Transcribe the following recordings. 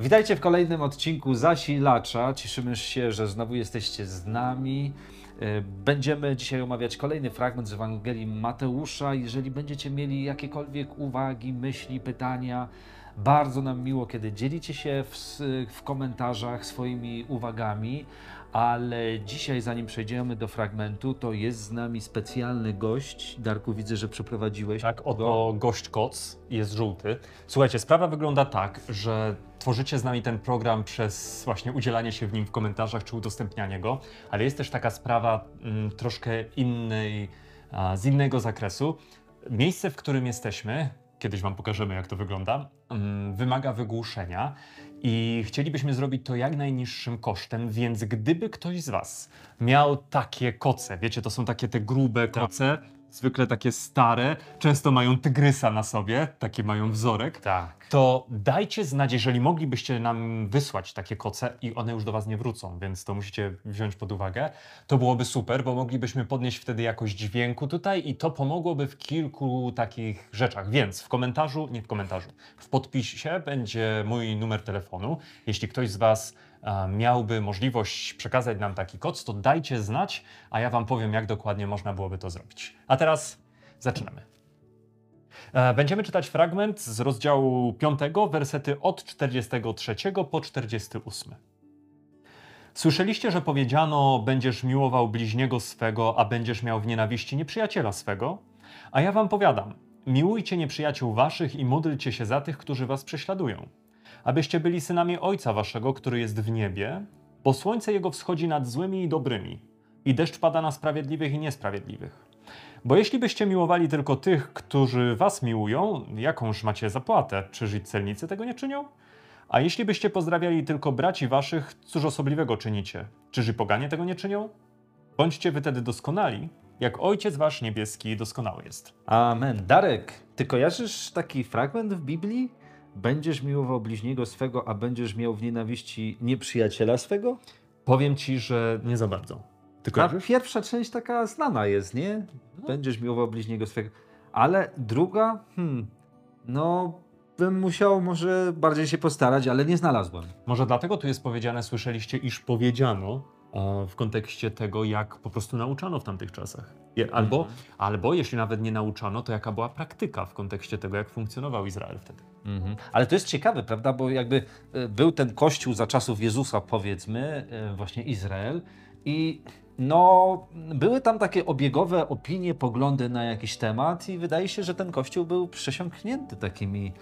Witajcie w kolejnym odcinku Zasilacza. Cieszymy się, że znowu jesteście z nami. E, Będziemy dzisiaj omawiać kolejny fragment z Ewangelii Mateusza. Jeżeli będziecie mieli jakiekolwiek uwagi, myśli, pytania, bardzo nam miło, kiedy dzielicie się w, w komentarzach swoimi uwagami. Ale dzisiaj, zanim przejdziemy do fragmentu, to jest z nami specjalny gość. Darku, widzę, że przeprowadziłeś. Tak, oto gość koc jest żółty. Słuchajcie, sprawa wygląda tak, że tworzycie z nami ten program przez właśnie udzielanie się w nim w komentarzach czy udostępnianie go, ale jest też taka sprawa mm, troszkę innej, a, z innego zakresu. Miejsce, w którym jesteśmy, kiedyś Wam pokażemy, jak to wygląda, mm, wymaga wygłuszenia i chcielibyśmy zrobić to jak najniższym kosztem, więc gdyby ktoś z Was miał takie koce, wiecie, to są takie te grube koce, zwykle takie stare, często mają tygrysa na sobie, taki mają wzorek, Tak. to dajcie znać, jeżeli moglibyście nam wysłać takie koce i one już do Was nie wrócą, więc to musicie wziąć pod uwagę. To byłoby super, bo moglibyśmy podnieść wtedy jakość dźwięku tutaj i to pomogłoby w kilku takich rzeczach. Więc w komentarzu, nie w komentarzu, w podpisie będzie mój numer telefonu. Jeśli ktoś z Was miałby możliwość przekazać nam taki koc, to dajcie znać, a ja Wam powiem, jak dokładnie można byłoby to zrobić. A teraz zaczynamy. E, Będziemy czytać fragment z rozdziału 5, wersety od 43 po 48. Słyszeliście, że powiedziano: Będziesz miłował bliźniego swego, a będziesz miał w nienawiści nieprzyjaciela swego? A ja wam powiadam: miłujcie nieprzyjaciół waszych i módlcie się za tych, którzy was prześladują, abyście byli synami Ojca waszego, który jest w niebie, bo słońce jego wschodzi nad złymi i dobrymi, i deszcz pada na sprawiedliwych i niesprawiedliwych. Bo jeśli byście miłowali tylko tych, którzy was miłują, jakąż macie zapłatę? Czyż celnicy tego nie czynią? A jeśli byście pozdrawiali tylko braci waszych, cóż osobliwego czynicie? Czyż i poganie tego nie czynią? Bądźcie wy wtedy doskonali, jak Ojciec wasz niebieski doskonały jest. Amen. Darek, ty kojarzysz taki fragment w Biblii? Będziesz miłował bliźniego swego, a będziesz miał w nienawiści nieprzyjaciela swego? Powiem ci, że nie za bardzo. Ty kojarzysz? pierwsza część taka znana jest, nie? Będziesz miłował bliźniego swego. Ale druga, hmm, no bym musiał może bardziej się postarać, ale nie znalazłem. Może dlatego tu jest powiedziane, słyszeliście, iż powiedziano w kontekście tego, jak po prostu nauczano w tamtych czasach. Je- Albo, albo jeśli nawet nie nauczano, to jaka była praktyka w kontekście tego, jak funkcjonował Izrael wtedy. Mhm. Ale to jest ciekawe, prawda? Bo jakby e, był ten kościół za czasów Jezusa, powiedzmy, e, właśnie Izrael, i no, były tam takie obiegowe opinie, poglądy na jakiś temat, i wydaje się, że ten kościół był przesiąknięty takimi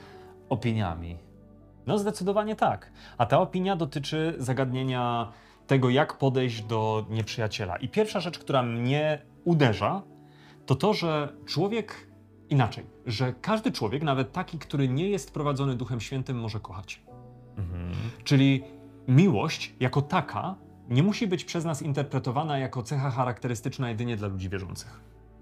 opiniami. No zdecydowanie tak. A ta opinia dotyczy zagadnienia tego, jak podejść do nieprzyjaciela. I pierwsza rzecz, która mnie uderza, to to, że człowiek inaczej, że każdy człowiek, nawet taki, który nie jest prowadzony Duchem Świętym, może kochać. Czyli miłość jako taka nie musi być przez nas interpretowana jako cecha charakterystyczna jedynie dla ludzi wierzących.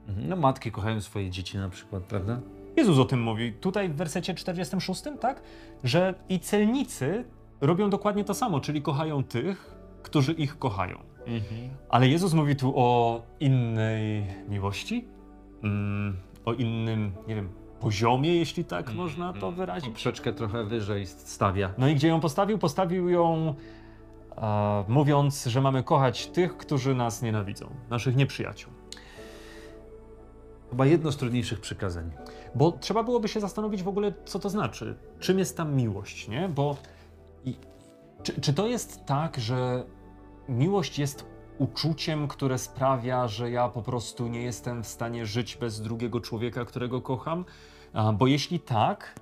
Mhm. No, matki kochają swoje dzieci na przykład, prawda? Jezus o tym mówi tutaj w wersecie 46, tak? Że i celnicy robią dokładnie to samo, czyli kochają tych, którzy ich kochają. Ale Jezus mówi tu o innej miłości, mm, o innym, nie wiem, poziomie, jeśli tak można to wyrazić. Poprzeczkę trochę wyżej stawia. No i gdzie ją postawił? Postawił ją e, mówiąc, że mamy kochać tych, którzy nas nienawidzą, naszych nieprzyjaciół. Chyba jedno z trudniejszych przykazań. Bo trzeba byłoby się zastanowić w ogóle, co to znaczy. Czym jest tam miłość, nie? Bo czy, czy to jest tak, że miłość jest uczuciem, które sprawia, że ja po prostu nie jestem w stanie żyć bez drugiego człowieka, którego kocham? Bo jeśli tak,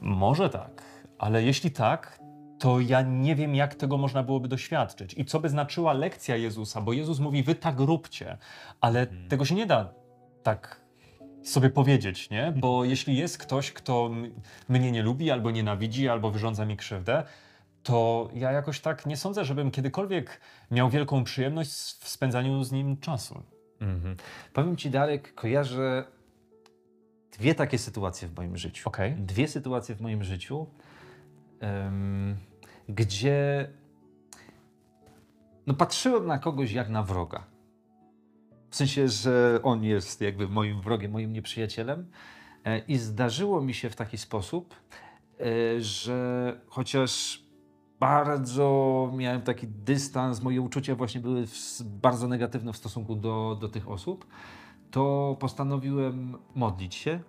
może tak, ale jeśli tak, to ja nie wiem, jak tego można byłoby doświadczyć. I co by znaczyła lekcja Jezusa, bo Jezus mówi, wy tak róbcie, ale tego się nie da tak sobie powiedzieć, nie? Bo jeśli jest ktoś, kto mnie nie lubi, albo nienawidzi, albo wyrządza mi krzywdę, to ja jakoś tak nie sądzę, żebym kiedykolwiek miał wielką przyjemność w spędzaniu z nim czasu. Mhm. Powiem ci, Darek, kojarzę dwie takie sytuacje w moim życiu. Okej. Dwie sytuacje w moim życiu, em, gdzie no, patrzyłem na kogoś jak na wroga. W sensie, że on jest jakby moim wrogiem, moim nieprzyjacielem. E, I zdarzyło mi się w taki sposób, e, że chociaż bardzo miałem taki dystans, moje uczucia właśnie były bardzo negatywne w stosunku do, do tych osób, to postanowiłem modlić się,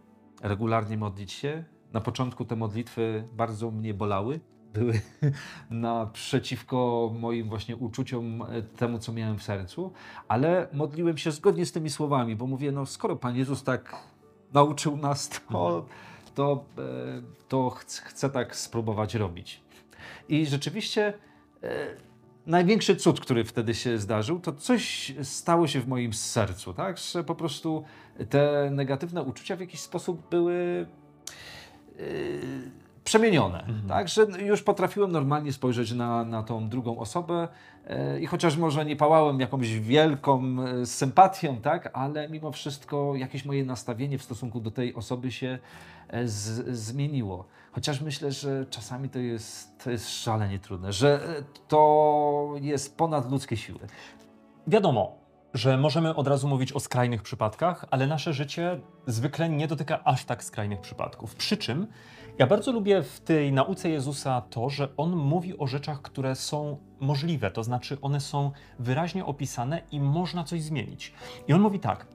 regularnie modlić się. Na początku te modlitwy bardzo mnie bolały, były naprzeciwko moim właśnie uczuciom, e, temu co miałem w sercu, ale modliłem się zgodnie z tymi słowami, bo mówię, no skoro Pan Jezus tak nauczył nas, to, to, e, to chcę, tak spróbować robić. I rzeczywiście e, największy cud, który wtedy się zdarzył, to coś stało się w moim sercu, tak? Że po prostu te negatywne uczucia w jakiś sposób były przemienione, Mhm. tak? Że już potrafiłem normalnie spojrzeć na, na tą drugą osobę e, i chociaż może nie pałałem jakąś wielką e, sympatią, tak? Ale mimo wszystko jakieś moje nastawienie w stosunku do tej osoby się e, z, zmieniło. Chociaż myślę, że czasami to jest, to jest szalenie trudne, że to jest ponad ludzkie siły. Wiadomo, że możemy od razu mówić o skrajnych przypadkach, ale nasze życie zwykle nie dotyka aż tak skrajnych przypadków. Przy czym ja bardzo lubię w tej nauce Jezusa to, że on mówi o rzeczach, które są możliwe, to znaczy one są wyraźnie opisane i można coś zmienić. I on mówi tak: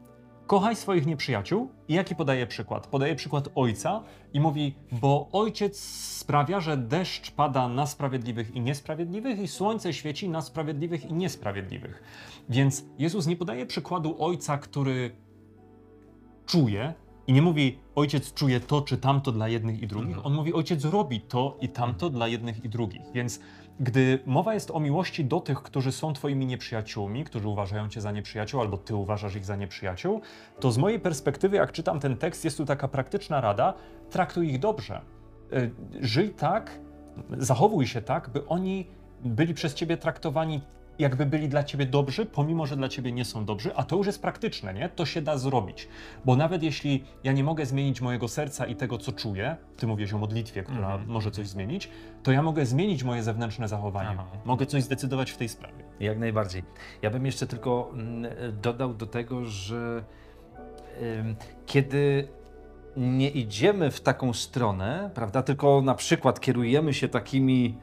kochaj swoich nieprzyjaciół. I jaki podaje przykład? Podaje przykład ojca i mówi, bo ojciec sprawia, że deszcz pada na sprawiedliwych i niesprawiedliwych, i słońce świeci na sprawiedliwych i niesprawiedliwych. Więc Jezus nie podaje przykładu ojca, który czuje i nie mówi ojciec czuje to czy tamto dla jednych i drugich. Mhm. On mówi ojciec robi to i tamto dla jednych i drugich. Więc gdy mowa jest o miłości do tych, którzy są twoimi nieprzyjaciółmi, którzy uważają cię za nieprzyjaciół, albo ty uważasz ich za nieprzyjaciół, to z mojej perspektywy, jak czytam ten tekst, jest tu taka praktyczna rada: traktuj ich dobrze. Y, Żyj tak, zachowuj się tak, by oni byli przez ciebie traktowani jakby byli dla ciebie dobrzy, pomimo że dla ciebie nie są dobrzy, a to już jest praktyczne, nie? To się da zrobić. Bo nawet jeśli ja nie mogę zmienić mojego serca i tego, co czuję, ty mówisz o modlitwie, która Mhm. może coś zmienić, to ja mogę zmienić moje zewnętrzne zachowanie. Aha. Mogę coś zdecydować w tej sprawie. Jak najbardziej. Ja bym jeszcze tylko mm, dodał do tego, że kiedy nie idziemy w taką stronę, prawda, tylko na przykład kierujemy się takimi,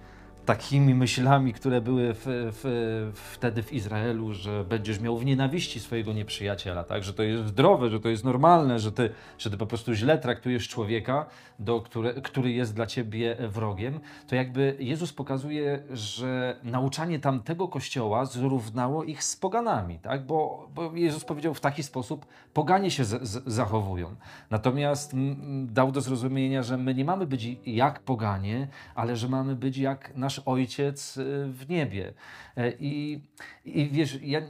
takimi myślami, które były w, w, wtedy w Izraelu, że będziesz miał w nienawiści swojego nieprzyjaciela, tak, że to jest zdrowe, że to jest normalne, że ty, że ty po prostu źle traktujesz człowieka, do, które, który jest dla ciebie wrogiem, to jakby Jezus pokazuje, że nauczanie tamtego kościoła zrównało ich z poganami, tak? bo, bo Jezus powiedział w taki sposób, poganie się z, z, zachowują. Natomiast mm, dał do zrozumienia, że my nie mamy być jak poganie, ale że mamy być jak nasz Ojciec y, w niebie. E, I, i wiesz, ja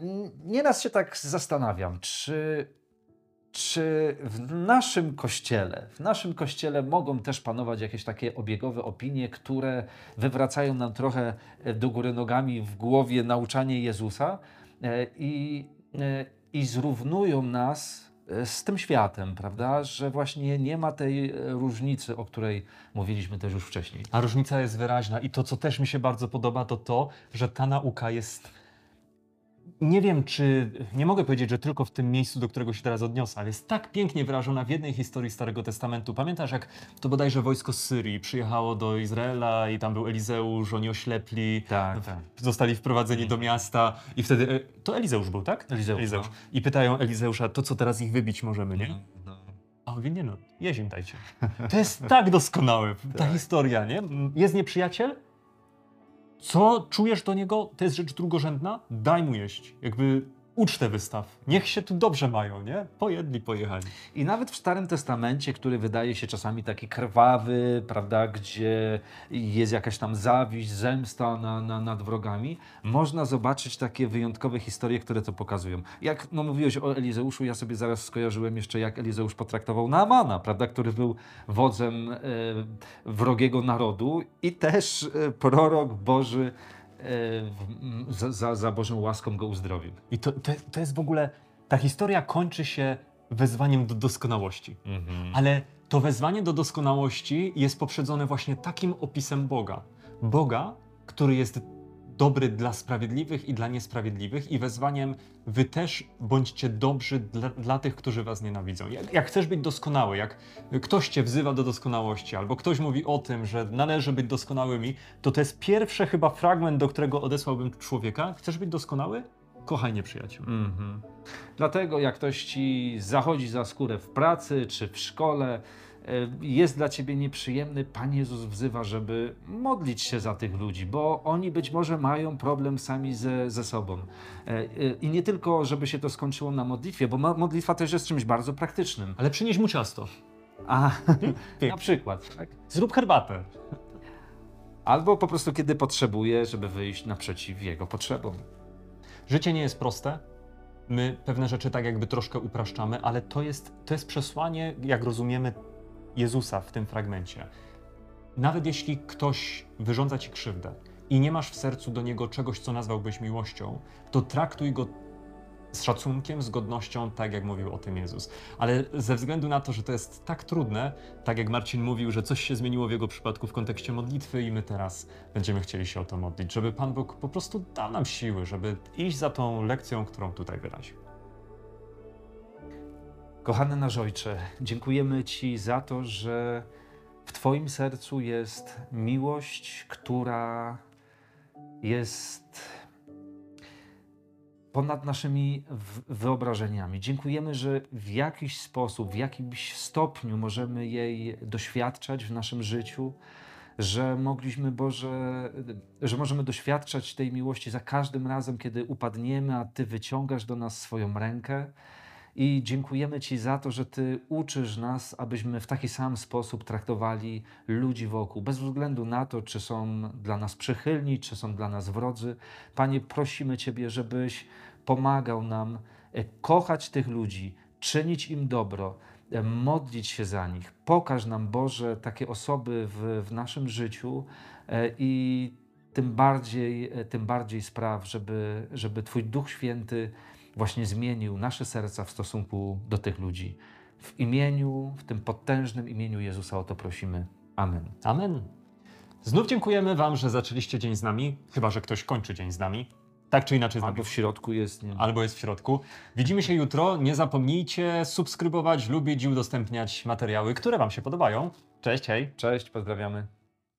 nieraz się tak zastanawiam, czy czy w naszym kościele, w naszym kościele mogą też panować jakieś takie obiegowe opinie, które wywracają nam trochę e, do góry nogami w głowie nauczanie Jezusa e, i, i zrównują nas z tym światem, prawda? Że właśnie nie ma tej e, różnicy, o której mówiliśmy też już wcześniej. A różnica jest wyraźna i to, co też mi się bardzo podoba, to to, że ta nauka jest. Nie wiem, czy. Nie mogę powiedzieć, że tylko w tym miejscu, do którego się teraz odniosę, ale jest tak pięknie wyrażona w jednej historii Starego Testamentu. Pamiętasz, jak to bodajże wojsko z Syrii przyjechało do Izraela i tam był Elizeusz, oni oślepli, Tak, tak. zostali wprowadzeni do miasta i wtedy. e, To Elizeusz był, tak? Elizeusz, no. I pytają Elizeusza, to co teraz ich wybić możemy, nie? No. A on mówi, nie no, jeź im dajcie. To jest tak doskonałe, ta Tak. historia, nie? Jest nieprzyjaciel, co czujesz do niego, to jest rzecz drugorzędna, daj mu jeść. Jakby ucztę wystaw. Niech się tu dobrze mają, nie? Pojedli, pojechali. I nawet w Starym Testamencie, który wydaje się czasami taki krwawy, prawda, gdzie jest jakaś tam zawiść, zemsta na, na, nad wrogami, można zobaczyć takie wyjątkowe historie, które to pokazują. Jak no, mówiłeś o Elizeuszu, ja sobie zaraz skojarzyłem jeszcze, jak Elizeusz potraktował Naamana, prawda, który był wodzem e, wrogiego narodu i też e, prorok Boży za, za, za Bożą łaską go uzdrowił. I to, to, to jest w ogóle, ta historia kończy się wezwaniem do doskonałości. Ale to wezwanie do doskonałości jest poprzedzone właśnie takim opisem Boga. Boga, który jest dobry dla sprawiedliwych i dla niesprawiedliwych i wezwaniem wy też bądźcie dobrzy dla, dla tych, którzy was nienawidzą. Jak, jak chcesz być doskonały, jak ktoś cię wzywa do doskonałości, albo ktoś mówi o tym, że należy być doskonałymi, to to jest pierwszy chyba fragment, do którego odesłałbym człowieka. Chcesz być doskonały? Kochaj nieprzyjaciół. Mhm. Dlatego jak ktoś ci zachodzi za skórę w pracy czy w szkole, jest dla ciebie nieprzyjemny, Pan Jezus wzywa, żeby modlić się za tych ludzi, bo oni być może mają problem sami ze, ze sobą. E, e, I nie tylko, żeby się to skończyło na modlitwie, bo mo- modlitwa też jest czymś bardzo praktycznym. Ale przynieś mu ciasto. A, na przykład, tak? Zrób herbatę. Albo po prostu kiedy potrzebuje, żeby wyjść naprzeciw jego potrzebom. Życie nie jest proste. My pewne rzeczy tak jakby troszkę upraszczamy, ale to jest, to jest przesłanie, jak rozumiemy Jezusa w tym fragmencie. Nawet jeśli ktoś wyrządza ci krzywdę i nie masz w sercu do niego czegoś, co nazwałbyś miłością, to traktuj go z szacunkiem, z godnością, tak jak mówił o tym Jezus. Ale ze względu na to, że to jest tak trudne, tak jak Marcin mówił, że coś się zmieniło w jego przypadku w kontekście modlitwy i my teraz będziemy chcieli się o to modlić, żeby Pan Bóg po prostu dał nam siły, żeby iść za tą lekcją, którą tutaj wyraził. Kochany nasz Ojcze, dziękujemy Ci za to, że w Twoim sercu jest miłość, która jest ponad naszymi wyobrażeniami. Dziękujemy, że w jakiś sposób, w jakimś stopniu możemy jej doświadczać w naszym życiu, że mogliśmy, Boże, że możemy doświadczać tej miłości za każdym razem, kiedy upadniemy, a Ty wyciągasz do nas swoją rękę. I dziękujemy Ci za to, że Ty uczysz nas, abyśmy w taki sam sposób traktowali ludzi wokół, bez względu na to, czy są dla nas przychylni, czy są dla nas wrodzy. Panie, prosimy Ciebie, żebyś pomagał nam e, kochać tych ludzi, czynić im dobro, e, modlić się za nich. Pokaż nam, Boże, takie osoby w, w naszym życiu e, i tym bardziej, tym bardziej spraw, żeby, żeby Twój Duch Święty właśnie zmienił nasze serca w stosunku do tych ludzi. W imieniu, w tym potężnym imieniu Jezusa o to prosimy. Amen. Amen. Znów dziękujemy Wam, że zaczęliście dzień z nami, chyba że ktoś kończy dzień z nami. Tak czy inaczej z nami. Albo w środku jest, nie albo jest w środku. Widzimy się jutro. Nie zapomnijcie subskrybować, lubić i udostępniać materiały, które Wam się podobają. Cześć, hej. Cześć, pozdrawiamy.